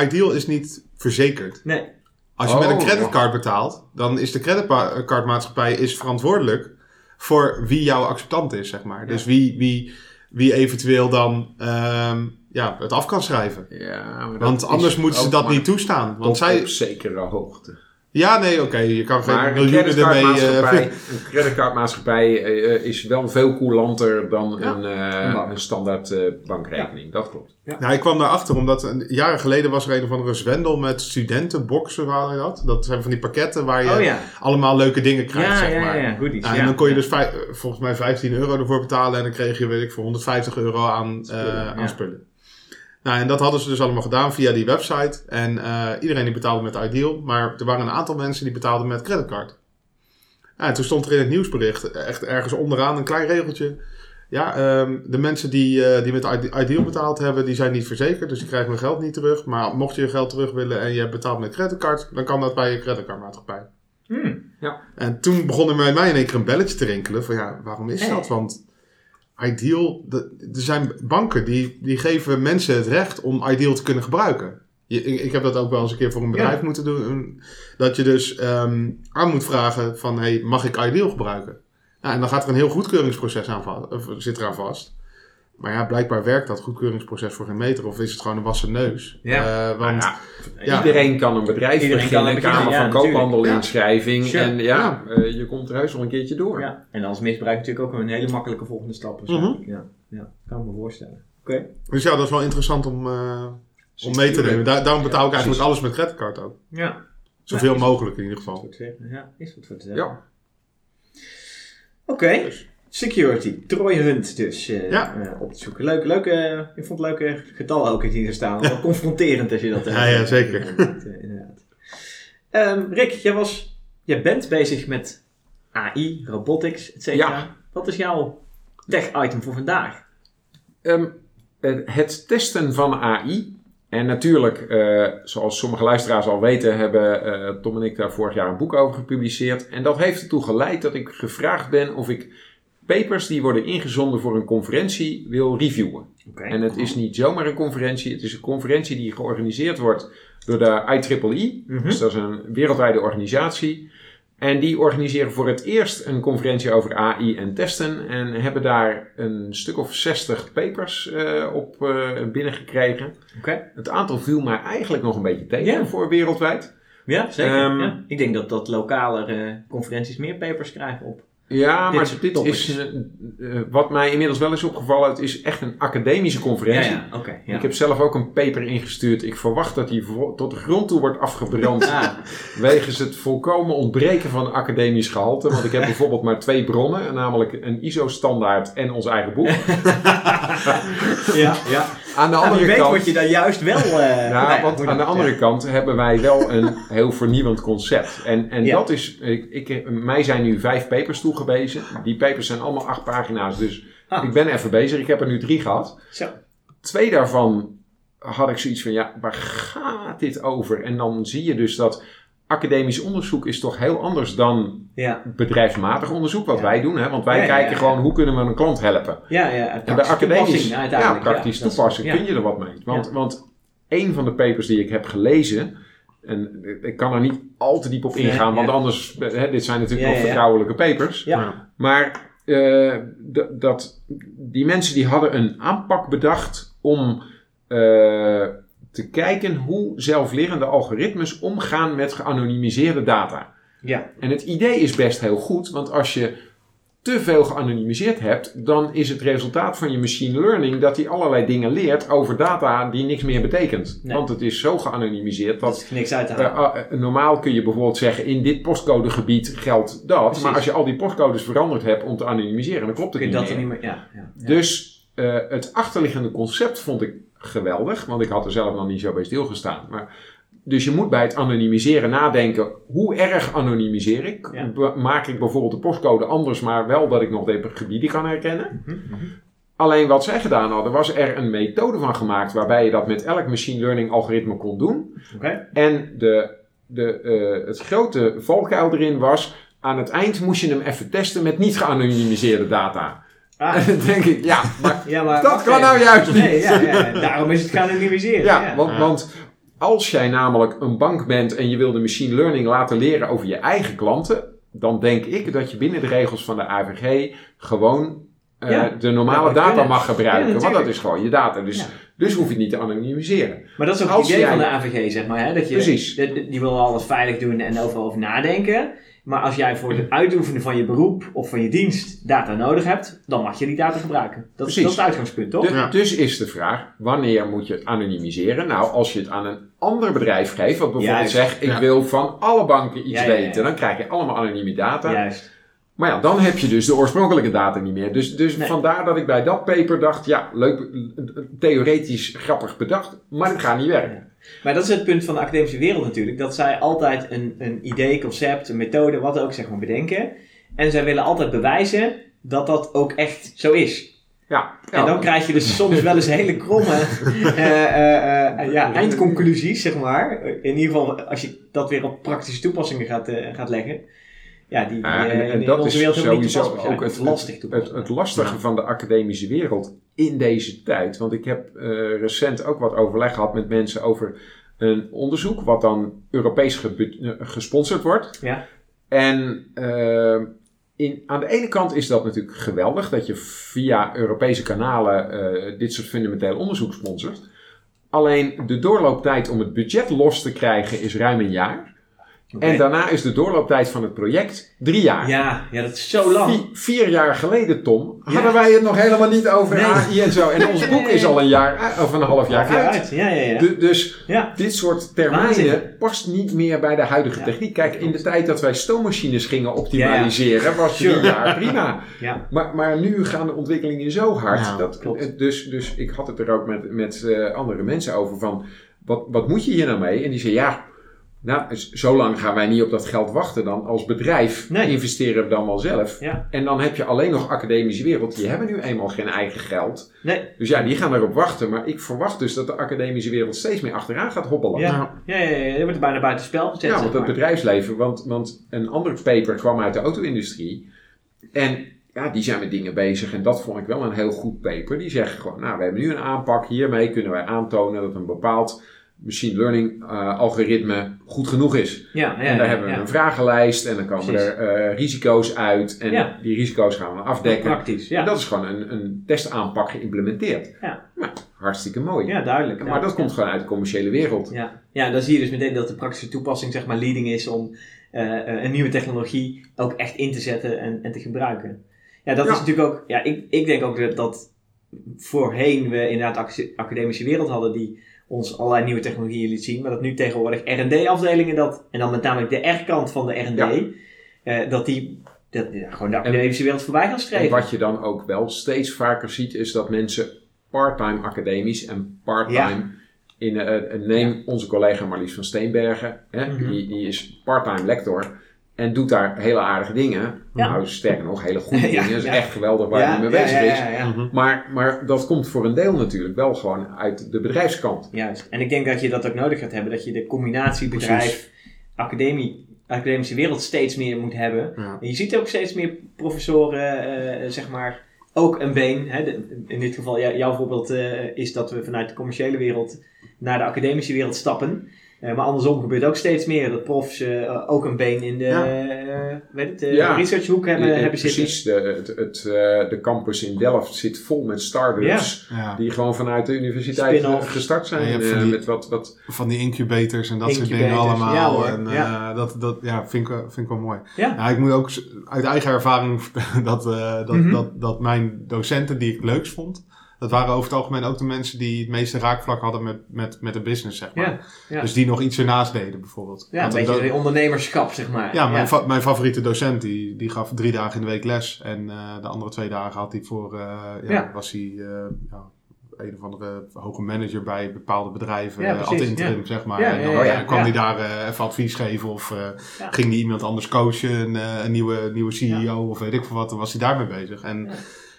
Ideal is niet verzekerd. Nee. Als je Oh, met een creditcard betaalt, dan is de creditcardmaatschappij is verantwoordelijk voor wie jouw acceptant is, zeg maar. Dus wie, wie, wie eventueel dan ehm, ja, het af kan schrijven. ja, maar Want anders moeten ze dat maar niet toestaan. Want tot zij, op zekere hoogte. Ja, nee, oké. Je kan geen Maar een miljoenen ermee... creditcardmaatschappij, eh, een creditcardmaatschappij eh, is wel veel coulanter dan Ja. een, eh, Een standaard eh, bankrekening. Dat klopt. Nou, ik kwam daarachter omdat een, jaren geleden was er een of andere zwendel met studentenboxen, waar je dat? Dat zijn van die pakketten waar je Oh ja. allemaal leuke dingen krijgt, Ja, zeg ja, maar. ja, ja, goodies. Ja, en ja. dan kon je dus vij- eh, volgens mij 15 euro ervoor betalen en dan kreeg je, weet ik, voor 150 euro aan Spullen, aan ja. spullen. Nou, en dat hadden ze dus allemaal gedaan via die website. En eh, iedereen die betaalde met Ideal, maar er waren een aantal mensen die betaalden met creditcard. Ja, en toen stond er in het nieuwsbericht, echt ergens onderaan, een klein regeltje. Ja, ehm, de mensen die, eh, die met Ide- Ideal betaald hebben, die zijn niet verzekerd, dus die krijgen hun geld niet terug. Maar mocht je je geld terug willen en je hebt betaald met creditcard, dan kan dat bij je creditcardmaatschappij. Hmm. En toen begon er bij mij in één keer een belletje te rinkelen van ja, waarom is dat? Want Ideal, de- er zijn banken die, die geven mensen het recht om Ideal te kunnen gebruiken. Je, ik, ik heb dat ook wel eens een keer voor een bedrijf moeten doen. Dat je dus ehm, aan moet vragen van hey, mag ik Ideal gebruiken? Nou, en dan gaat er een heel goedkeuringsproces aan vast, of zit eraan vast. Maar ja, blijkbaar werkt dat goedkeuringsproces voor geen meter. Of is het gewoon een wassen neus? Ja. Eh, want, Ja. Iedereen kan een bedrijf Iedereen kan beginnen, een beginnen, Kamer ja, van. Koophandel Ja. inschrijving. Sure. En ja, eh, je komt er heus nog een keertje door. Ja, en als misbruik natuurlijk ook een hele makkelijke volgende stap. is. Mhm. Ja, ja, kan ik me voorstellen. Oké. dus ja, dat is wel interessant om, eh, om mee te nemen. Daar- daarom betaal ik eigenlijk alles met creditcard ook. Ja. Zoveel mogelijk in ieder geval. Ja, is wat voor te zeggen. Ja. Oké. Security. Troy Hunt dus Ja. eh, op te zoeken. Leuk, leuk, ik vond het leuke getallen ook in hier staan. Wel confronterend als je dat... eh, Ja, ja, zeker. inderdaad, eh, inderdaad. Ehm, Rick, jij, was, jij bent bezig met AI, robotics, et cetera. Ja. Wat is jouw tech-item voor vandaag? Ehm, eh, het testen van AI. En natuurlijk, zoals sommige luisteraars al weten, hebben Tom en ik daar vorig jaar een boek over gepubliceerd. En dat heeft ertoe geleid dat ik gevraagd ben of ik papers die worden ingezonden voor een conferentie wil reviewen. En het is niet zomaar een conferentie, het is een conferentie die georganiseerd wordt door de IEEE. Mhm. Dus dat is een wereldwijde organisatie. En die organiseren voor het eerst een conferentie over AI en testen. En hebben daar een stuk of 60 papers eh, op eh, binnengekregen. Het aantal viel mij eigenlijk nog een beetje tegen voor wereldwijd. Ja, zeker. Ehm, ja. Ik denk dat, dat lokale eh, conferenties meer papers krijgen op. Ja, Dit maar dit is, eh, eh, wat mij inmiddels wel is opgevallen, het is echt een academische conferentie. Ja, ja. Ik heb zelf ook een paper ingestuurd. Ik verwacht dat die tot de grond toe wordt afgebrand. Wegens het volkomen ontbreken van academisch gehalte. Want ik heb bijvoorbeeld maar twee bronnen. Namelijk een ISO-standaard en ons eigen boek. ja, ja. Aan de Nou, andere weet kant... word je daar juist wel... Ja, nou ja, want aan de ja. andere kant hebben wij wel een heel vernieuwend concept. En, en Ja. dat is... Ik, ik, mij zijn nu vijf papers toegewezen. Die papers zijn allemaal acht pagina's. Dus Ah. ik ben even bezig. Ik heb er nu drie gehad. Zo. Twee daarvan had ik zoiets van, ja, waar gaat dit over? En dan zie je dus dat academisch onderzoek is toch heel anders dan Ja, bedrijfsmatig onderzoek, wat Ja. wij doen. Hè? Want wij Ja, kijken ja. gewoon hoe kunnen we een klant helpen. ja, ja. En bij praktische academisch, ja, praktisch toepassen, ja. kun je er wat mee. Want, want een van de papers die ik heb gelezen, en ik kan er niet al te diep op ingaan, want ja. anders, hè, dit zijn natuurlijk Ja, nog ja, ja. vertrouwelijke papers. Ja. Maar eh, dat, die mensen die hadden een aanpak bedacht om eh, te kijken hoe zelflerende algoritmes omgaan met geanonimiseerde data. Ja, En het idee is best heel goed, want als je te veel geanonimiseerd hebt, dan is het resultaat van je machine learning dat hij allerlei dingen leert over data die niks meer betekent. Nee. Want het is zo geanonimiseerd dat niks uit te eh, halen. eh, normaal kun je bijvoorbeeld zeggen in dit postcodegebied geldt dat, Precies. maar als je al die postcodes veranderd hebt om te anonimiseren, dan klopt het Kun je niet dat er meer. niet meer... Ja, ja, ja. Dus eh, het achterliggende concept vond ik geweldig, want ik had er zelf nog niet zo bij stilgestaan. Maar, dus je moet bij het anonimiseren nadenken, hoe erg anonimiseer ik? Ja. Maak ik bijvoorbeeld de postcode anders, maar wel dat ik nog de gebieden kan herkennen? Mhm, mhm. Alleen wat zij gedaan hadden, was er een methode van gemaakt waarbij je dat met elk machine learning algoritme kon doen. En de, de, eh, het grote valkuil erin was, aan het eind moest je hem even testen met niet geanonimiseerde data. Ah, En dan denk ik, ja, maar ja, maar dat kan even. nou juist niet. Nee, ja, ja, daarom is het geanonimiseren. Ja, ja. want, Ja. want als jij namelijk een bank bent en je wil de machine learning laten leren over je eigen klanten, dan denk ik dat je binnen de regels van de AVG gewoon eh, Ja. de normale Ja, data mag gebruiken. Ja, want dat is gewoon je data. Dus, Ja. dus hoef je het niet te anonimiseren. Maar dat is ook Als het idee jij- van de AVG, zeg maar. Hè? Dat je, Precies. de- die wil alles veilig doen en overal over nadenken. Maar als jij voor het uitoefenen van je beroep of van je dienst data nodig hebt, dan mag je die data gebruiken. Dat, is- dat is het uitgangspunt, toch? Du- Ja. Dus is de vraag, wanneer moet je het anonimiseren? Nou, als je het aan een ander bedrijf geeft, wat bijvoorbeeld Juist. zegt, ik Ja. wil van alle banken iets Ja, ja, ja. weten, dan krijg je allemaal anonieme data. Juist. Maar ja, dan heb je dus de oorspronkelijke data niet meer. Dus, dus Nee. vandaar dat ik bij dat paper dacht, ja, leuk, theoretisch grappig bedacht, maar het gaat niet werken. Maar dat is het punt van de academische wereld natuurlijk. Dat zij altijd een, een idee, concept, een methode, wat ook zeg maar bedenken. En zij willen altijd bewijzen dat dat ook echt zo is. Ja, En dan krijg je dus soms wel eens hele kromme eh, eh, eh, ja, eindconclusies, zeg maar. In ieder geval als je dat weer op praktische toepassingen gaat, gaat leggen. Ja, die, en- eh, en dat is wereld sowieso ook het- lastig Het, het lastige Ja. van de academische wereld in deze tijd. Want ik heb eh, recent ook wat overleg gehad met mensen over een onderzoek, wat dan Europees eh, gesponsord wordt. Ja. En in, aan de ene kant is dat natuurlijk geweldig dat je via Europese kanalen dit soort fundamenteel onderzoek sponsort. Alleen de doorlooptijd om het budget los te krijgen is ruim een jaar. En daarna is de doorlooptijd van het project drie jaar. ja, ja, dat is zo lang. Vi- vier jaar geleden, Tom, Ja. hadden wij het nog helemaal niet over Nee. AI en zo. En ons boek is al een jaar, eh, of een half jaar Ja, uit. Ja, ja, ja. Du- dus ja. dit soort termijnen Waanzin. past niet meer bij de huidige Ja. techniek. Kijk, in de tijd dat wij stoommachines gingen optimaliseren, was drie Sure. jaar prima. ja. Maar, maar nu gaan de ontwikkelingen zo hard. Ja, dat, klopt. dus, dus ik had het er ook met, met eh, andere mensen over van, wat, wat moet je hier nou mee? En die zei, ja, nou, z- zo lang gaan wij niet op dat geld wachten dan. Als bedrijf Nee. investeren we dan wel zelf. Ja. En dan heb je alleen nog academische wereld. Die hebben nu eenmaal geen eigen geld. Nee. Dus ja, die gaan erop wachten. Maar ik verwacht dus dat de academische wereld steeds meer achteraan gaat hobbelen. Ja. Nou, Ja, ja, ja, je wordt er bijna buiten spel gezet. Ja, want het bedrijfsleven, want, want een ander paper kwam uit de auto-industrie. En ja, die zijn met dingen bezig en dat vond ik wel een heel goed paper. Die zeggen gewoon, nou, we hebben nu een aanpak, hiermee kunnen wij aantonen dat een bepaald machine learning eh, algoritme goed genoeg is. Ja, ja, en daar ja, hebben we ja. een vragenlijst en dan komen Precies. er eh, risico's uit en die risico's gaan we afdekken. Praktisch, En ja. dat is gewoon een, een testaanpak geïmplementeerd. Ja. Nou, hartstikke mooi. Ja, duidelijk. Maar dat komt gewoon uit de commerciële wereld. Ja. ja, dan zie je dus meteen dat de praktische toepassing zeg maar leading is om eh, een nieuwe technologie ook echt in te zetten en, en te gebruiken. Ja, dat is natuurlijk ook, ja, ik, ik denk ook dat, dat voorheen we inderdaad ac- academische wereld hadden die ons allerlei nieuwe technologieën liet zien, maar dat nu tegenwoordig R&D-afdelingen dat, en dan met name de R-kant van de R&D, Ja. eh, dat die dat, ja, gewoon de academische wereld voorbij gaan En streven. wat je dan ook wel steeds vaker ziet, is dat mensen part-time academisch en part-time in. eh, neem onze collega Marlies van Steenbergen, hè, Mhm. die, die is part-time lector en doet daar hele aardige dingen. Ja. Nou, sterker nog, hele goede Ja, dingen. Dat is ja. echt geweldig waar ja, hij mee bezig ja, is. ja, ja. mhm. Maar, maar dat komt voor een deel natuurlijk wel gewoon uit de bedrijfskant. Juist. En ik denk dat je dat ook nodig gaat hebben. Dat je de combinatie bedrijf, academie, academische wereld steeds meer moet hebben. Ja. En je ziet ook steeds meer professoren, eh, zeg maar, ook een been. Hè? De- in dit geval, jou- jouw voorbeeld eh, is dat we vanuit de commerciële wereld naar de academische wereld stappen. Eh, maar andersom gebeurt ook steeds meer dat profs eh, ook een been in de, Ja. eh, weet het, de Ja. researchhoek hebben, Eh, hebben zitten. Precies, de, het, het, eh, de campus in Delft zit vol met start-ups. Ja. Die gewoon vanuit de universiteit gestart zijn. Ja, die- met wat, wat Van die incubators en dat soort dingen allemaal. ja hoor, en, ja. eh, dat, dat ja, vind, ik, wel- vind ik wel mooi. Ja. Ja, ik moet ook uit eigen ervaring vertellen dat, eh, dat, Mhm. dat, dat mijn docenten die ik leukst vond, dat waren over het algemeen ook de mensen die het meeste raakvlak hadden met, met, met de business, zeg maar. Ja, ja. Dus die nog iets ernaast deden, bijvoorbeeld. ja, een Want beetje ondernemerschap, zeg maar. ja, mijn, fa- mijn favoriete docent, die, die gaf drie dagen in de week les. En eh, de andere twee dagen had hij voor, eh, ja, Ja. was hij eh, ja, een of andere hoge manager bij bepaalde bedrijven, Ja, ja, precies, ad interim, zeg maar. Ja, en dan ja, ja, ja. kwam Ja. hij daar even advies geven of Ja. ging hij iemand anders coachen, een, een nieuwe, nieuwe CEO of weet ik veel wat, dan was hij daarmee bezig. En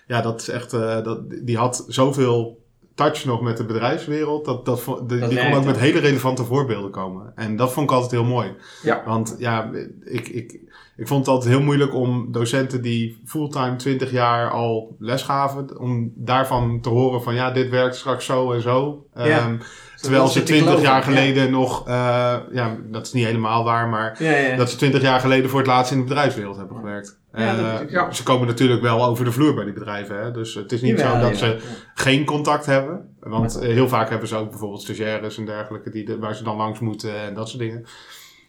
Ja. dat is echt, eh, dat, die had zoveel touch nog met de bedrijfswereld, dat, dat, die, kon ook met hele relevante voorbeelden komen. En dat vond ik altijd heel mooi. Ja. Want ja, ik, ik, ik vond het altijd heel moeilijk om docenten die fulltime 20 jaar al les gaven, om daarvan te horen van ja, dit werkt straks zo en zo. Ja. Ehm, Terwijl ze het te 20 geloven, jaar ja. geleden nog, eh, ja, dat is niet helemaal waar, maar Ja, ja. dat ze 20 jaar geleden voor het laatst in de bedrijfswereld hebben gewerkt. Eh. Ze komen natuurlijk wel over de vloer bij die bedrijven. Hè? Dus het is niet zo dat ze geen contact hebben. Want eh, heel vaak hebben ze ook bijvoorbeeld stagiaires en dergelijke die de- waar ze dan langs moeten en dat soort dingen.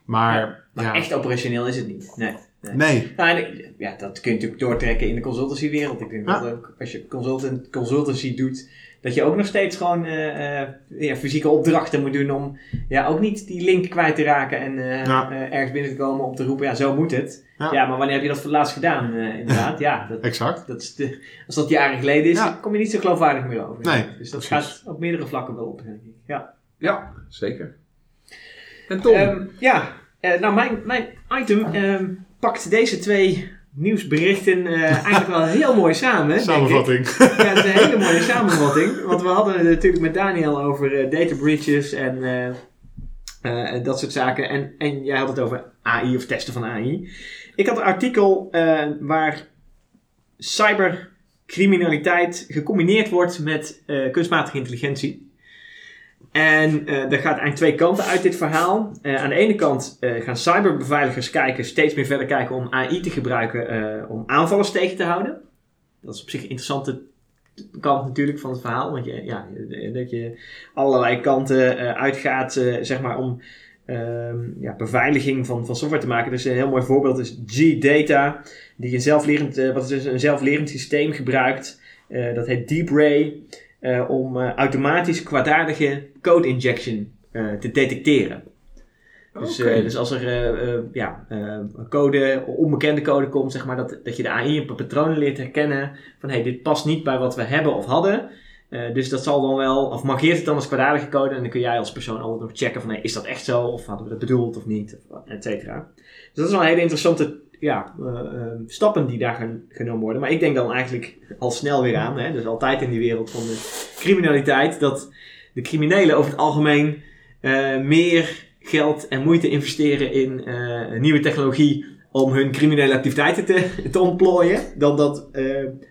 Maar, ja, Maar echt operationeel is het niet. Nee. nee. nee. Nou, en ja, dat kun je natuurlijk doortrekken in de consultancywereld. Ik denk dat ook als je consultant, consultancy doet, dat je ook nog steeds gewoon eh, eh, ja, fysieke opdrachten moet doen om ja, ook niet die link kwijt te raken en eh, Ja. eh, ergens binnen te komen om te roepen, ja, zo moet het. Ja, Ja. maar wanneer heb je dat voor het laatst gedaan, eh, inderdaad? Ja, dat, Exact. dat is de, als dat jaren geleden is, kom je niet zo geloofwaardig meer over. Nee, dus dat precies. gaat op meerdere vlakken wel op, denk ik. Ja. Ja, zeker. En Tom? Ehm, ja, eh, nou mijn, mijn item ehm, pakt deze twee nieuwsberichten eh, eigenlijk wel heel mooi samen. Samenvatting. Ja, het is een hele mooie samenvatting. Want we hadden het natuurlijk met Daniel over eh, data breaches en eh, eh, dat soort zaken. En, en jij had het over AI of testen van AI. Ik had een artikel waar cybercriminaliteit gecombineerd wordt met kunstmatige intelligentie. En eh er gaat eigenlijk twee kanten uit dit verhaal. Eh, aan de ene kant eh, gaan cyberbeveiligers kijken, steeds meer verder kijken om AI te gebruiken om aanvallers tegen te houden. Dat is op zich een interessante kant natuurlijk van het verhaal. Want je, ja, dat je allerlei kanten uitgaat, zeg maar, om ehm, ja, beveiliging van, software te maken. Dus een heel mooi voorbeeld is G-Data, die een zelflerend, wat is een zelflerend systeem gebruikt. Dat heet DeepRay, eh, om eh, automatisch kwaadaardige code injection eh, te detecteren. Dus, dus als er ja, code, onbekende code komt, zeg maar, dat, dat je de AI een paar patronen leert herkennen. Van hey, dit past niet bij wat we hebben of hadden. Dus dat zal dan wel, of markeert het dan als kwaadaardige code. En dan kun jij als persoon altijd nog checken van hey, is dat echt zo? Of hadden we dat bedoeld of niet? Et cetera. Dus dat is wel een hele interessante ja, eh, eh, stappen die daar genomen worden. Maar ik denk dan eigenlijk al snel weer aan. Hè, dus altijd in die wereld van de criminaliteit. Dat de criminelen over het algemeen eh, meer geld en moeite investeren in eh, nieuwe technologie om hun criminele activiteiten te, ontplooien, dan dat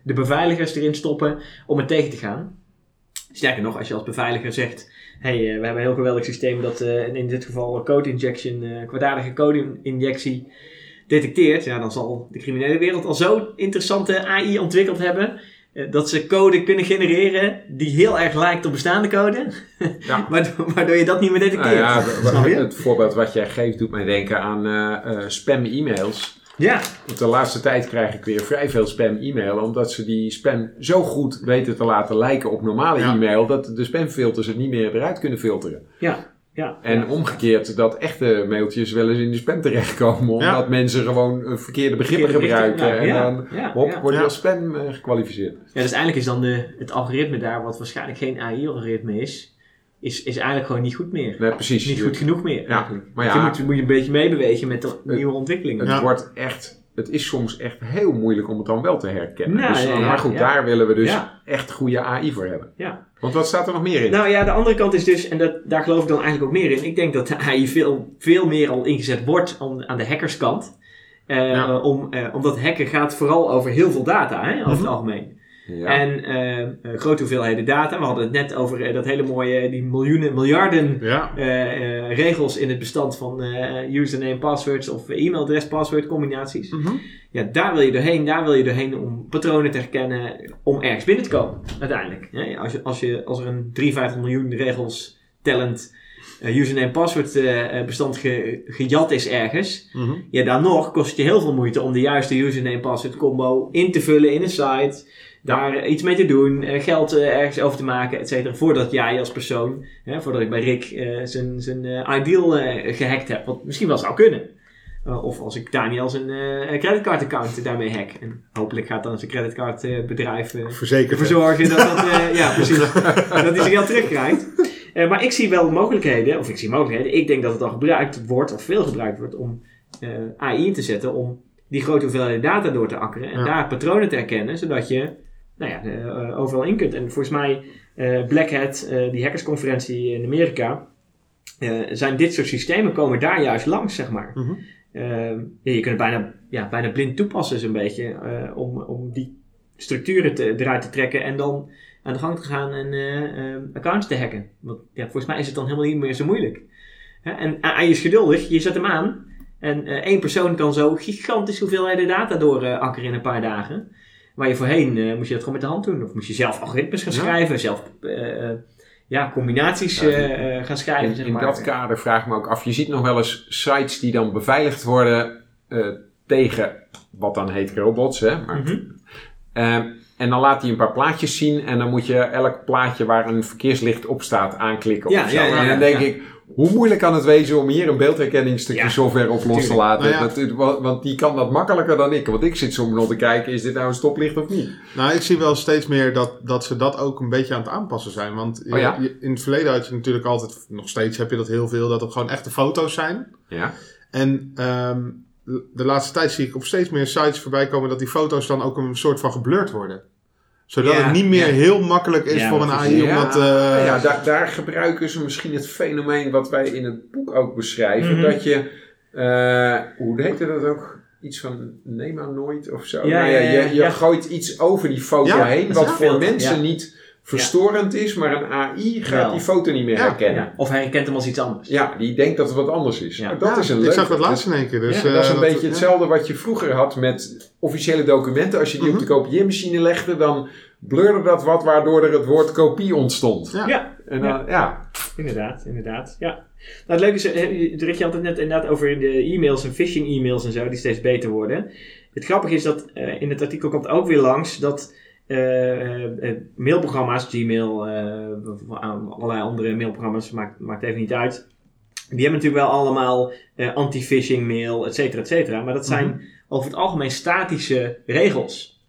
de beveiligers erin stoppen om het tegen te gaan. Sterker nog, als je als beveiliger zegt, hey, we hebben een heel geweldig systeem dat in dit geval code injection, kwaadaardige code injectie detecteert, ja, dan zal de criminele wereld al zo interessante AI ontwikkeld hebben eh, dat ze code kunnen genereren die heel erg lijkt op bestaande code, Ja. waardoor, je dat niet meer detecteert. Nou ja, Snap je? het voorbeeld wat jij geeft doet mij denken aan eh, eh, spam-e-mails. Ja, Want de laatste tijd krijg ik weer vrij veel spam-e-mailen, omdat ze die spam zo goed weten te laten lijken op normale Ja. e-mail, dat de spamfilters het niet meer eruit kunnen filteren. ja, ja. En omgekeerd dat echte mailtjes wel eens in de spam terechtkomen, omdat mensen gewoon eh, verkeerde begrippen Verkeerde gebruiken. en ja, dan ja, hop, ja. word je als spam eh, gekwalificeerd. Ja, dus eigenlijk is dan de, het algoritme daar, wat waarschijnlijk geen AI-algoritme is, is, is eigenlijk gewoon niet goed meer. Nee, precies. Niet goed genoeg meer Ja, eigenlijk. maar ja. je moet, moet je een beetje meebewegen met de nieuwe ontwikkelingen. Het Ja. wordt echt, het is soms echt heel moeilijk om het dan wel te herkennen. Nou, dus, ja, ja, maar goed, ja. daar willen we dus Ja. echt goede AI voor hebben. Ja. Want wat staat er nog meer in? Nou ja, de andere kant is dus, en dat, daar geloof ik dan eigenlijk ook meer in, ik denk dat de AI veel, veel meer al ingezet wordt om, aan de hackerskant. Eh, om, eh, omdat hacken gaat vooral over heel veel data, hè, over het Mhm. algemeen. Ja. En eh, eh, grote hoeveelheden data. We hadden het net over eh, dat hele mooie, die miljoenen, miljarden Ja, regels in het bestand van username, passwords of e-mailadres, password combinaties. Mhm. Ja, daar wil je doorheen, daar wil je doorheen om patronen te herkennen, om ergens binnen te komen, uiteindelijk. Ja, als, je, als, je, als er een 53 miljoen regels tellend eh, username, password bestand ge- gejat is ergens, Mhm. ja, dan nog kost het je heel veel moeite om de juiste username, password combo in te vullen in een site. Daar eh, iets mee te doen, eh, geld eh, ergens over te maken, et cetera. Voordat jij als persoon, hè, voordat ik bij Rick eh, zijn, zijn eh, ideal eh, gehackt heb. Wat misschien wel zou kunnen. Uh, of als ik Daniel zijn uh, creditcardaccount daarmee hack. En hopelijk gaat dan zijn creditcardbedrijf uh, Verzekerd. ervoor zorgen dat dat, uh, ja, precies, dat hij zijn geld terugkrijgt. Uh, maar ik zie wel mogelijkheden, of ik zie mogelijkheden. Ik denk dat het al gebruikt wordt, of veel gebruikt wordt, om uh, AI in te zetten. Om die grote hoeveelheid data door te akkeren. En ja. daar patronen te herkennen, zodat je nou ja, uh, overal in kunt. En volgens mij, uh, Black Hat, uh, die hackersconferentie in Amerika, zijn dit soort systemen komen daar juist langs, zeg maar. Mhm. Ja, je kunt het bijna, ja, bijna blind toepassen, zo'n beetje, om, om die structuren te, eruit te trekken en dan aan de gang te gaan en eh, eh, accounts te hacken. Want ja, volgens mij is het dan helemaal niet meer zo moeilijk. Hè? En AI is geduldig, je zet hem aan. En eh, één persoon kan zo gigantisch hoeveelheden data doorakkeren in een paar dagen. Waar je voorheen eh, moest je dat gewoon met de hand doen. Of moest je zelf algoritmes gaan Ja. schrijven, zelf eh, eh, ja, combinaties Ja, gaan schrijven. In, zeg in maar. dat kader vraag ik me ook af. Je ziet nog wel eens sites die dan beveiligd worden tegen wat dan heet robots. Hè? Maar, Mhm. En dan laat hij een paar plaatjes zien. En dan moet je elk plaatje waar een verkeerslicht op staat aanklikken. Ja, of zo. ja, ja, en dan denk ik, hoe moeilijk kan het wezen om hier een beeldherkenningsstukje Ja, software op los te laten? Nou ja. Dat, want, want die kan dat makkelijker dan ik. Want ik zit soms nog te kijken, is dit nou een stoplicht of niet? Nou, ik zie wel steeds meer dat, dat ze dat ook een beetje aan het aanpassen zijn. Want Oh ja? je- in het verleden had je natuurlijk altijd, nog steeds heb je dat heel veel, dat het gewoon echte foto's zijn. Ja. En ehm, de laatste tijd zie ik op steeds meer sites voorbij komen dat die foto's dan ook een soort van geblurred worden. Zodat Ja, het niet meer ja. heel makkelijk is Ja, voor een. AI om dat... eh, ja daar, daar gebruiken ze misschien het fenomeen wat wij in het boek ook beschrijven. Mhm. Dat je, eh, hoe heette dat ook? Iets van Nema nooit of zo. Ja, Nou ja, je, ja, je ja. gooit iets over die foto Ja, heen, wat voor mensen ja. niet verstorend is, maar een AI gaat Wel. die foto niet meer Ja. herkennen. Ja, Of hij herkent hem als iets anders. Ja, die denkt dat het wat anders is. Dat ja, is een Ik leuke. zag dat laatst in één keer. Dus, ja, dat is eh, een beetje hetzelfde wat je vroeger had met officiële documenten. Als je die op de Mhm. kopieermachine legde, dan blurde dat wat, waardoor er het woord kopie ontstond. Ja. Ja, En dan, ja. Inderdaad, inderdaad. Ja. Nou, het leuke is, eh, je richt je altijd net inderdaad over de e-mails en phishing e-mails en zo, die steeds beter worden. Het grappige is dat eh, in het artikel komt ook weer langs dat mailprogramma's, Gmail, eh, allerlei andere mailprogramma's, maakt, maakt even niet uit. Die hebben natuurlijk wel allemaal eh, anti-phishing mail, et cetera, et cetera. Maar dat zijn over het algemeen statische regels.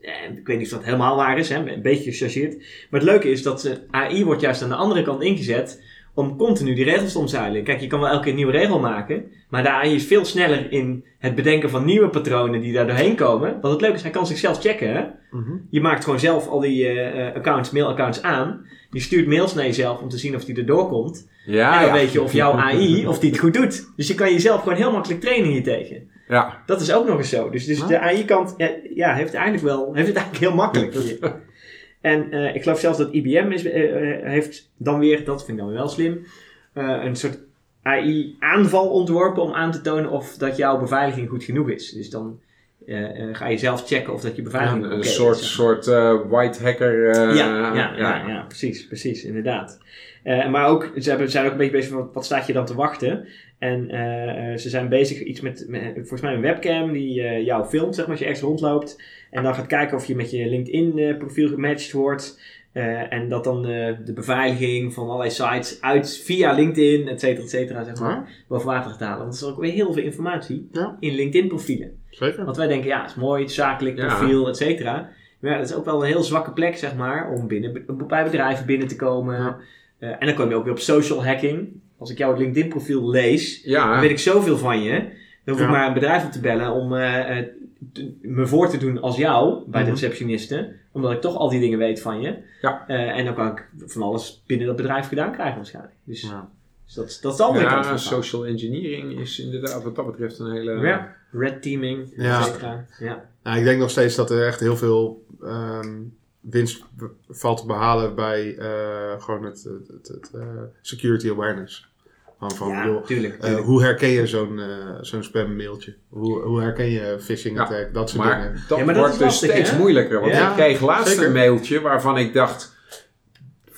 Eh, Ik weet niet of dat helemaal waar is, hè? een beetje gechargeerd. Maar het leuke is dat eh, AI wordt juist aan de andere kant ingezet om continu die regels te omzeilen. Kijk, je kan wel elke keer een nieuwe regel maken, maar AI is veel sneller in het bedenken van nieuwe patronen die daar doorheen komen. Want het leuke is, hij kan zichzelf checken. Hè? Mhm. Je maakt gewoon zelf al die eh, eh, accounts, mailaccounts aan. Je stuurt mails naar jezelf om te zien of die erdoor komt. Ja, en dan ja. weet je of jouw AI, of die het goed doet. Dus je kan jezelf gewoon heel makkelijk trainen hiertegen. Ja, Dat is ook nog eens zo. Dus, dus de AI-kant ja, ja, heeft, eigenlijk wel, heeft het eigenlijk heel makkelijk hier. En eh, ik geloof zelfs dat IBM is, eh, eh, heeft dan weer, dat vind ik dan wel slim, een soort AI-aanval ontworpen om aan te tonen of dat jouw beveiliging goed genoeg is. Dus dan ga je zelf checken of dat je Ja, beveiliging een oké is, soort, soort white hacker. ja, ja, ja, ja, precies, precies, inderdaad. Maar ook, ze hebben, zijn ook een beetje bezig van wat staat je dan te wachten. En eh, eh, ze zijn bezig iets met, met, volgens mij een webcam die eh, jou filmt, zeg maar, als je ergens rondloopt. En dan gaat kijken of je met je LinkedIn eh, profiel gematcht wordt. Eh, en dat dan eh, de beveiliging van allerlei sites uit via LinkedIn, et cetera, et cetera, zeg maar, Ja, boven water gaat halen. Want er is ook weer heel veel informatie Ja. in LinkedIn profielen. zeker. Want wij denken, ja, het is mooi, zakelijk Ja. profiel, et cetera. Maar ja, dat is ook wel een heel zwakke plek, zeg maar, om binnen, bij bedrijven binnen te komen. Ja. Eh, en dan kom je ook weer op social hacking. Als ik jouw LinkedIn profiel lees, dan weet ik zoveel van je. Dan hoef ik Ja. maar een bedrijf op te bellen om eh, eh, te- me voor te doen als jou bij de Mhm. receptioniste. Omdat ik toch al die dingen weet van je. Ja. Eh, en dan kan ik van alles binnen dat bedrijf gedaan krijgen waarschijnlijk. Dus, Ja. dus dat, is- dat is de andere kant ja van social engineering is inderdaad wat dat betreft een hele... Ja, red teaming, Ja. et cetera. Ja. Nou, ik denk nog steeds dat er echt heel veel ehm, winst valt te behalen bij eh, gewoon het, het, het, het, eh, security awareness. Van, van, ja, joh, tuurlijk. eh, hoe herken je zo'n zo'n spam mailtje? Hoe, hoe herken je phishing Ja, attack? Dat soort dingen. Dat, Ja, maar dat wordt dus lastig, steeds hè? moeilijker. Want Ja, ik kreeg laatst zeker. een mailtje waarvan ik dacht...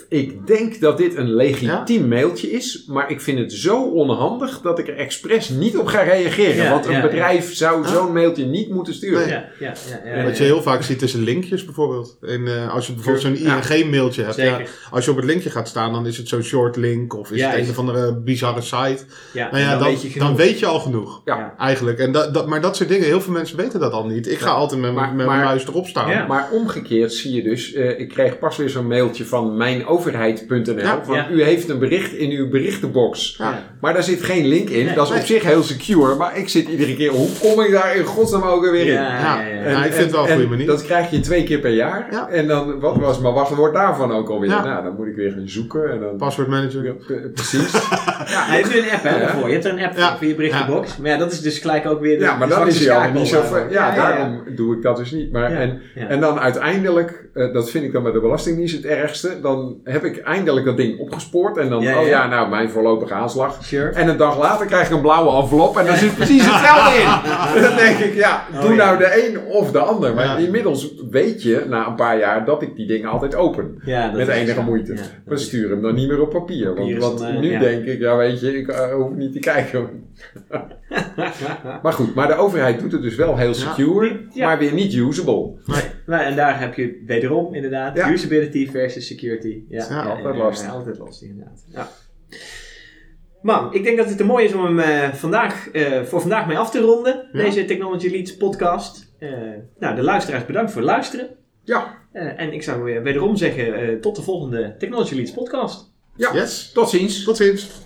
Ik denk dat dit een legitiem mailtje is, maar ik vind het zo onhandig dat ik er expres niet op ga reageren. Ja, want een ja, bedrijf zou Ah. zo'n mailtje niet moeten sturen. Nee. Ja, ja, ja, ja, En wat je ja. heel vaak ziet is linkjes bijvoorbeeld. En, eh, als je bijvoorbeeld zo'n Ja. ING-mailtje hebt. Als je op het linkje gaat staan, dan is het zo'n short link of is Ja, het een of andere bizarre site. Ja, Nou ja, dan, dan, weet je genoeg. dan weet je al genoeg. Ja. Eigenlijk. En dat, dat, maar dat soort dingen, heel veel mensen weten dat al niet. Ik ga Ja. altijd met, Maar- met mijn maar- muis erop staan. Ja. Maar omgekeerd zie je dus, eh, ik kreeg pas weer zo'n mailtje van mijn overheid.nl. Ja. van Ja. u heeft een bericht in uw berichtenbox. Ja. Maar daar zit geen link in. Nee. dat is op zich heel secure. Maar ik zit iedere keer, hoe kom ik daar in godsnaam ook weer in? Ja, Ja. ja, ja. Ja, ik vind het wel een en goede manier. Dat krijg je twee keer per jaar. Ja. En dan, wat was mijn wachtwoord daarvan ook alweer? Ja. Nou, dan moet ik weer gaan zoeken. En dan, Password manager. Ja, pre- precies. Ja, je hebt nu een app hè, Ja. daarvoor. Je hebt er een app Ja. voor je berichtenbox. Maar ja, dat is dus gelijk ook weer de ja, maar dan is al niet zo... Ja, daarom doe ik dat dus niet. Maar, Ja. En, Ja. en dan uiteindelijk, eh, dat vind ik dan bij de Belastingdienst het ergste. Dan heb ik eindelijk dat ding opgespoord. En dan, Ja, oh ja. nou, mijn voorlopige aanslag. Sure. En een dag later krijg ik een blauwe envelop en daar zit precies hetzelfde in. En dan denk ik, ja, Oh, doe nou de een of de ander. Maar inmiddels weet je, na een paar jaar, dat ik die dingen altijd open. Met enige moeite. We sturen hem dan niet meer op papier. Want, Papier want dan, eh, nu denk ik, ja weet je, ik eh, hoef niet te kijken. maar goed, maar de overheid doet het dus wel heel secure, maar weer niet usable. Nou, en daar heb je wederom inderdaad Ja. usability versus security. Ja, Ja, altijd lastig. altijd lastig inderdaad. Ja. Man, ik denk dat het te mooi is om hem eh, vandaag, eh, voor vandaag mee af te ronden. Ja. Deze Technology Leads podcast. Eh, nou, de luisteraars bedankt voor het luisteren. Ja, Eh, en ik zou weer wederom zeggen, eh, tot de volgende Technology Leads podcast. ja. Yes. tot ziens. Tot ziens.